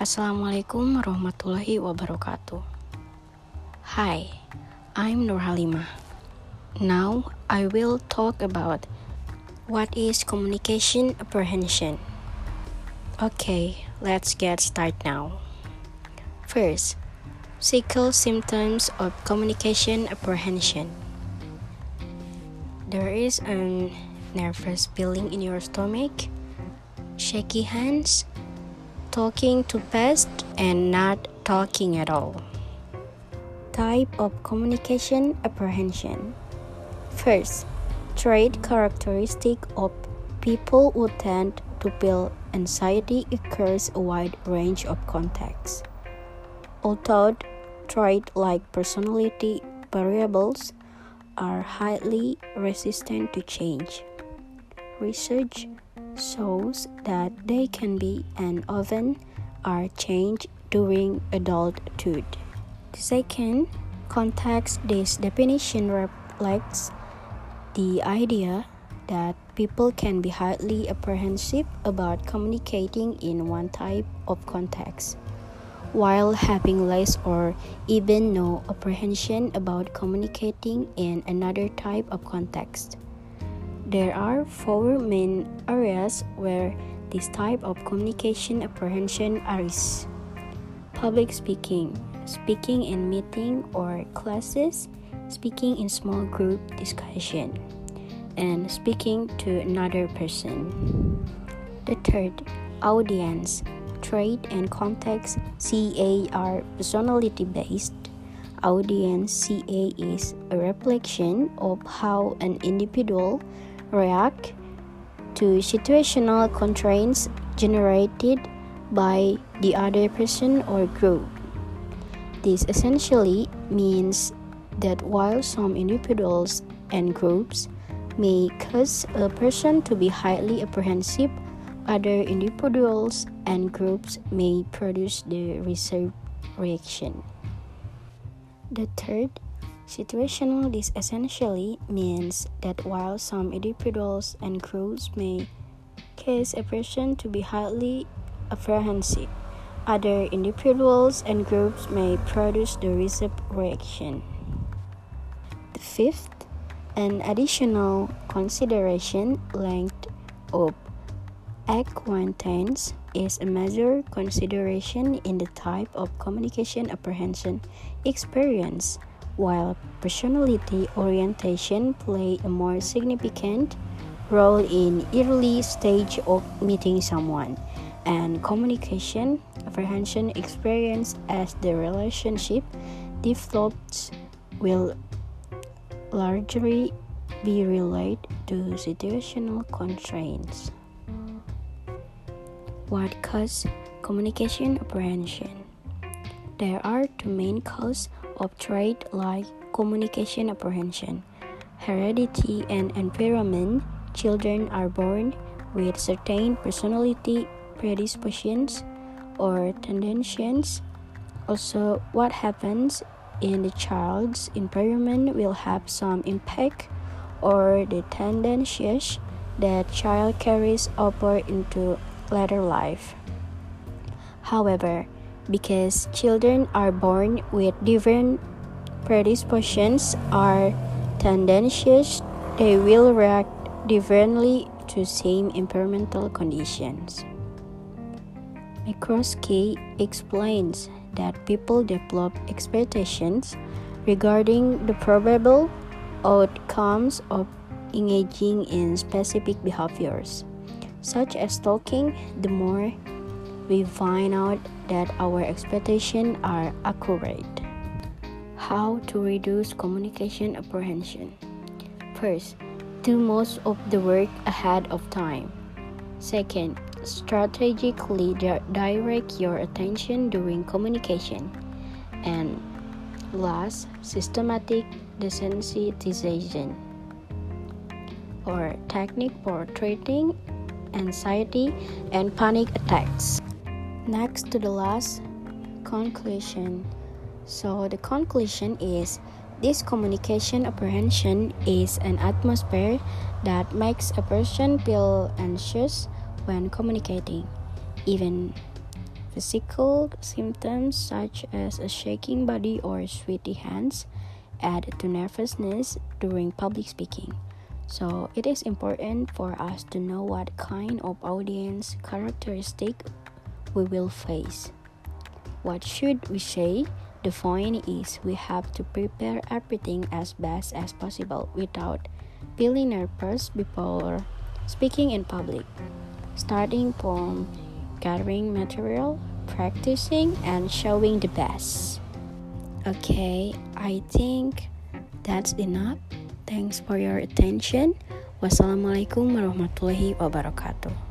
Assalamualaikum warahmatullahi wabarakatuh. Hi, I'm Nur Halimah. Now I will talk about what is communication apprehension. Okay, let's get started now. First, physical symptoms of communication apprehension. There is a nervous feeling in your stomach, shaky hands, talking to fast, and not talking at all. Type of communication apprehension. First, trait characteristic of people who tend to feel anxiety occurs a wide range of contexts. Although traits like personality variables are highly resistant to change. Research shows that they can be and often are changed during adulthood. The second context this definition reflects the idea that people can be highly apprehensive about communicating in one type of context, while having less or even no apprehension about communicating in another type of context. There are four main areas where this type of communication apprehension arises public speaking, speaking in meeting or classes, speaking in small group discussion and speaking to another person. The third, audience, trait and context CA are personality based. Audience CA is a reflection of how an individual react to situational constraints generated by the other person or group. This essentially means that while some individuals and groups may cause a person to be highly apprehensive, other individuals and groups may produce the reserved reaction. The third, situational, this essentially means that while some individuals and groups may cause a person to be highly apprehensive, other individuals and groups may produce the reserved reaction. The fifth, an additional consideration length of acquaintance is a major consideration in the type of communication apprehension experience, while personality orientation play a more significant role in early stage of meeting someone and communication apprehension experience as the relationship develops will largely be related to situational constraints. What causes communication apprehension? There are two main causes of trait like communication apprehension heredity and environment. Children are born with certain personality predispositions or tendencies. Also, what happens in the child's environment will have some impact or the tendencies that child carries over into later life. However, because children are born with different predispositions or tendencies, they will react differently to same environmental conditions. McCroskey explains that people develop expectations regarding the probable outcomes of engaging in specific behaviors, such as talking, the more we find out that our expectations are accurate. How to reduce communication apprehension? First, do most of the work ahead of time. Second, strategically direct your attention during communication. And last, systematic desensitization or technique for treating anxiety and panic attacks. Next to the last conclusion. So the conclusion is this communication apprehension is an atmosphere that makes a person feel anxious when communicating, even Physical symptoms such as a shaking body or sweaty hands add to nervousness during public speaking. So it is important for us to know what kind of audience characteristic we will face. What should we say? The point is we have to prepare everything as best as possible without feeling nervous before speaking in public. Starting from gathering material, practicing and showing the best. Okay, I think that's enough. Thanks for your attention. Wassalamualaikum warahmatullahi wabarakatuh.